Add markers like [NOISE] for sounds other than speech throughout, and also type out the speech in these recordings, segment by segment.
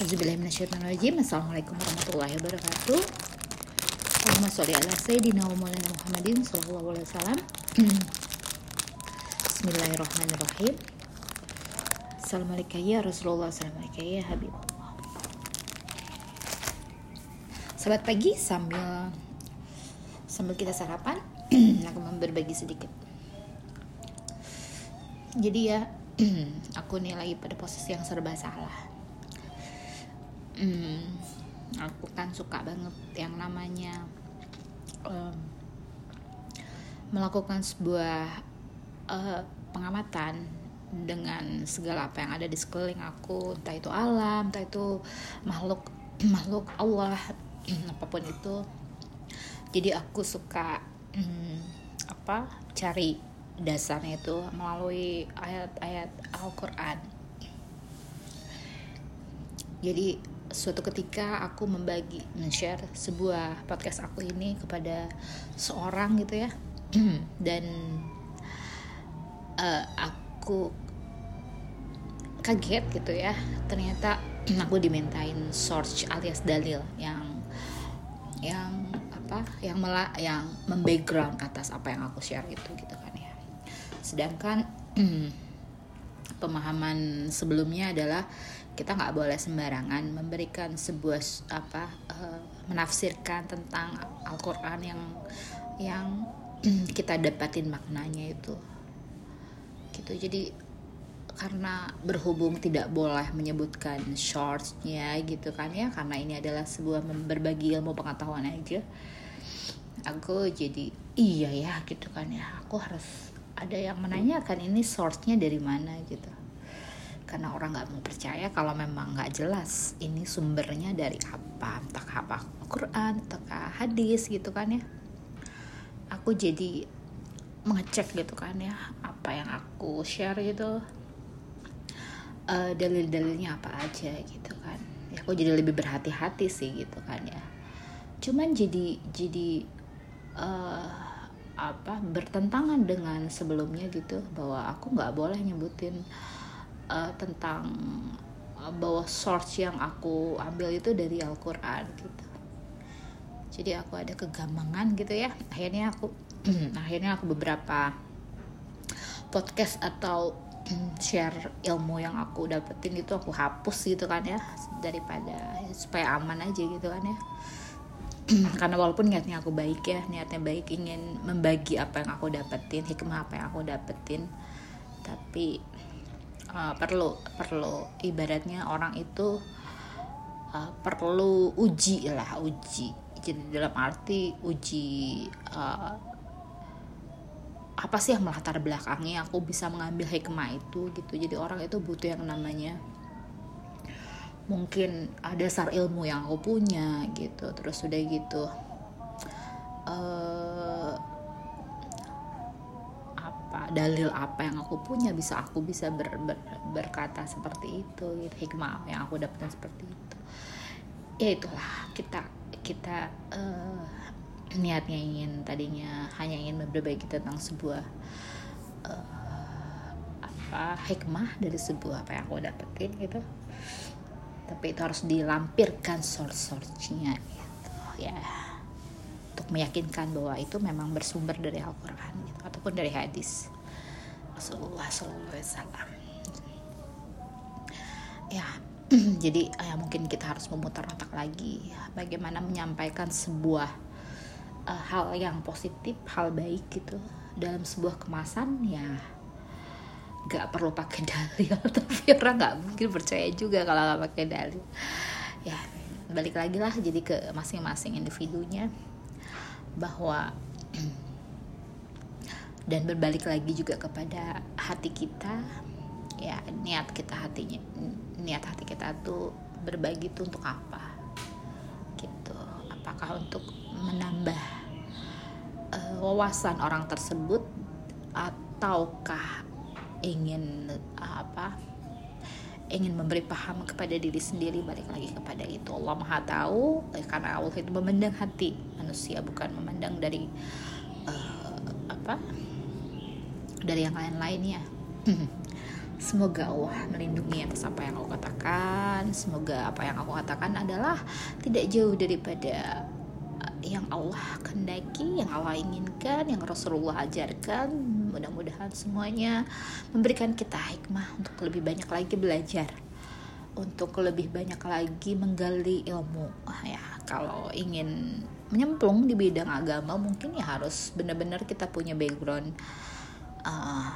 Assalamualaikum warahmatullahi wabarakatuh. Allahumma sholli ala Sayyidina wa maulana Muhammadin Sallallahu alaihi wasallam. [CLEARS THROAT] Bismillahirrahmanirrahim. Assalamualaikum ya Rasulullah. Assalamualaikum ya Habibullah Selamat pagi. Sambil Sambil kita sarapan [CLEARS THROAT] Aku mau berbagi sedikit. Jadi ya [CLEARS THROAT] Aku nih lagi pada posisi yang serba salah hmm, aku kan suka banget yang namanya um, melakukan sebuah uh, pengamatan dengan segala apa yang ada di sekeliling aku. Entah itu alam entah itu makhluk [CLEARS THROAT] makhluk Allah [CLEARS THROAT] apa pun itu. Jadi aku suka hmm, apa cari dasarnya itu melalui ayat-ayat Al-Quran jadi suatu ketika aku membagi men-share sebuah podcast aku ini kepada seorang gitu ya. [CLEARS THROAT] Dan uh, aku kaget gitu ya. Ternyata [CLEARS THROAT] aku dimintain source alias dalil yang yang apa yang mela yang membackground atas apa yang aku share itu gitu kan ya. Sedangkan [CLEARS THROAT] pemahaman sebelumnya adalah kita nggak boleh sembarangan memberikan sebuah apa uh, menafsirkan tentang Al-Qur'an yang yang [CLEARS THROAT] kita dapatin maknanya itu. Gitu. Jadi karena berhubung tidak boleh menyebutkan shortsnya gitu kan ya karena ini adalah sebuah berbagi ilmu pengetahuan aja aku jadi iya ya gitu kan ya. Aku harus ada yang menanyakan ini source-nya dari mana? Gitu. Karena orang nggak mau percaya kalau memang nggak jelas ini sumbernya dari apa. Entah apa Quran atau hadis gitu kan ya. Aku jadi mengecek gitu kan ya apa yang aku share gitu. Uh, dalil-dalilnya apa aja gitu kan. Ya aku jadi lebih berhati-hati sih gitu kan ya. Cuman jadi jadi uh, apa bertentangan dengan sebelumnya gitu bahwa aku nggak boleh nyebutin uh, tentang uh, bahwa source yang aku ambil itu dari Al-Quran gitu. Jadi aku ada kegambangan gitu ya. Akhirnya aku [CLEARS THROAT] akhirnya aku beberapa podcast atau [CLEARS THROAT] share ilmu yang aku dapetin itu aku hapus gitu kan ya daripada supaya aman aja gitu kan ya [CLEARS THROAT] karena walaupun niatnya aku baik ya niatnya baik ingin membagi apa yang aku dapetin hikmah apa yang aku dapetin. Tapi uh, perlu perlu ibaratnya orang itu uh, perlu uji lah uji. Jadi dalam arti uji uh, apa sih yang melatar belakangnya aku bisa mengambil hikmah itu gitu. Jadi orang itu butuh yang namanya mungkin ada dasar ilmu yang aku punya gitu. Terus udah gitu uh, dalil apa yang aku punya bisa aku bisa ber, ber, berkata seperti itu gitu. hikmah yang aku dapatkan seperti itu. Ya itulah kita kita uh, niatnya ingin tadinya hanya ingin berbagi tentang sebuah uh, apa hikmah dari sebuah apa yang aku dapetin gitu tapi itu harus dilampirkan source-source-nya gitu ya. Untuk meyakinkan bahwa itu memang bersumber dari Al-Quran gitu, ataupun dari hadis. Rasulullah SAW ya [CLEARS THROAT] jadi ya mungkin kita harus memutar otak lagi bagaimana menyampaikan sebuah uh, hal yang positif hal baik gitu dalam sebuah kemasan ya nggak perlu pakai dalil [LAUGHS] tapi orang nggak mungkin percaya juga kalau nggak pakai dalil. Ya balik lagi lah jadi ke masing-masing individunya bahwa [CLEARS THROAT] dan berbalik lagi juga kepada hati kita. Ya niat kita hatinya niat hati kita tuh berbagi tuh untuk apa? Gitu. Apakah untuk menambah uh, wawasan orang tersebut ataukah ingin uh, apa ingin memberi paham kepada diri sendiri balik lagi kepada itu Allah maha tahu eh, karena Allah itu memandang hati manusia bukan memandang dari uh, apa dari yang lain-lainnya [LAUGHS] Semoga Allah melindungi atas apa yang aku katakan. Semoga apa yang aku katakan adalah tidak jauh daripada yang Allah kehendaki, yang Allah inginkan, yang Rasulullah ajarkan. Mudah-mudahan semuanya memberikan kita hikmah untuk lebih banyak lagi belajar, untuk lebih banyak lagi menggali ilmu. Ah, ya, kalau ingin menyemplung di bidang agama mungkin ya harus benar-benar kita punya background uh,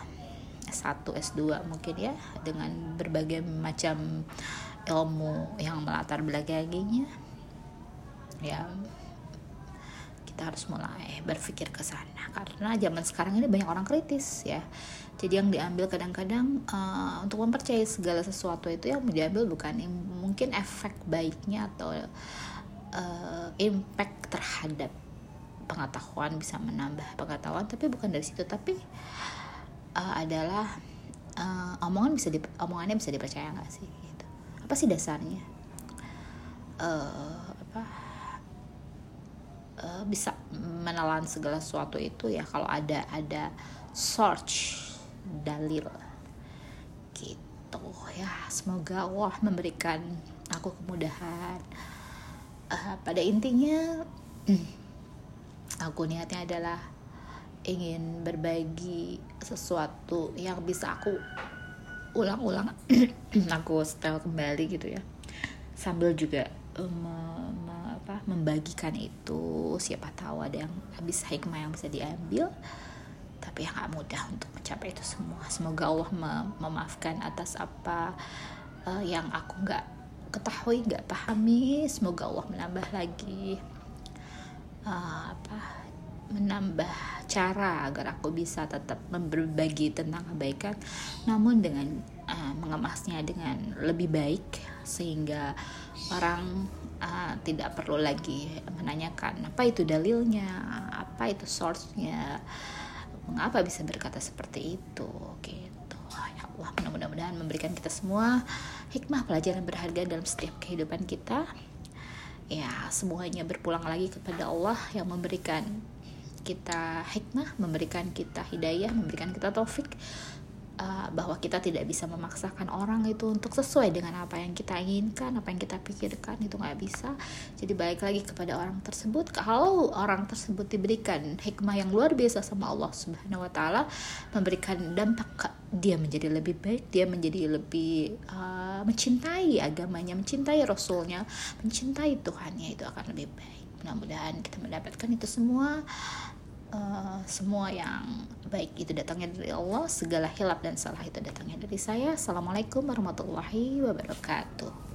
S1, S2 mungkin ya dengan berbagai macam ilmu yang melatar belakanginya ya kita harus mulai berpikir ke sana. Karena zaman sekarang ini banyak orang kritis ya. Jadi yang diambil kadang-kadang uh, untuk mempercayai segala sesuatu itu yang diambil bukan mungkin efek baiknya atau uh, impact terhadap pengetahuan bisa menambah pengetahuan tapi bukan dari situ. Tapi uh, adalah uh, omongan bisa di, omongannya bisa dipercaya nggak sih gitu. apa sih dasarnya? Uh, apa uh, bisa menelan segala sesuatu itu ya kalau ada ada search dalil. Gitu ya semoga Allah memberikan aku kemudahan. Uh, pada intinya [CLEARS THROAT] aku niatnya adalah ingin berbagi sesuatu yang bisa aku ulang-ulang. [CLEARS THROAT] Aku setel kembali gitu ya. Sambil juga um, membagikan itu. Siapa tahu ada yang habis hikmah yang bisa diambil tapi yang gak mudah untuk mencapai itu semua. Semoga Allah mem memaafkan atas apa uh, yang aku nggak ketahui nggak pahami. Semoga Allah menambah lagi uh, apa menambah cara agar aku bisa tetap berbagi tentang kebaikan namun dengan uh, mengemasnya dengan lebih baik sehingga orang uh, tidak perlu lagi menanyakan apa itu dalilnya? Apa itu source-nya? Mengapa bisa berkata seperti itu? Gitu. Ya Allah mudah-mudahan memberikan kita semua hikmah pelajaran berharga dalam setiap kehidupan kita. Ya semuanya berpulang lagi kepada Allah yang memberikan kita hikmah, memberikan kita hidayah, memberikan kita taufik uh, bahwa kita tidak bisa memaksakan orang itu untuk sesuai dengan apa yang kita inginkan, apa yang kita pikirkan itu nggak bisa. Jadi balik lagi kepada orang tersebut. Kalau orang tersebut diberikan hikmah yang luar biasa sama Allah Subhanahu Wa Taala, memberikan dampak dia menjadi lebih baik, dia menjadi lebih uh, mencintai agamanya, mencintai Rasulnya, mencintai Tuhannya itu akan lebih baik mudah-mudahan kita mendapatkan itu semua uh, semua yang baik itu datangnya dari Allah segala hilap dan salah itu datangnya dari saya. Assalamualaikum warahmatullahi wabarakatuh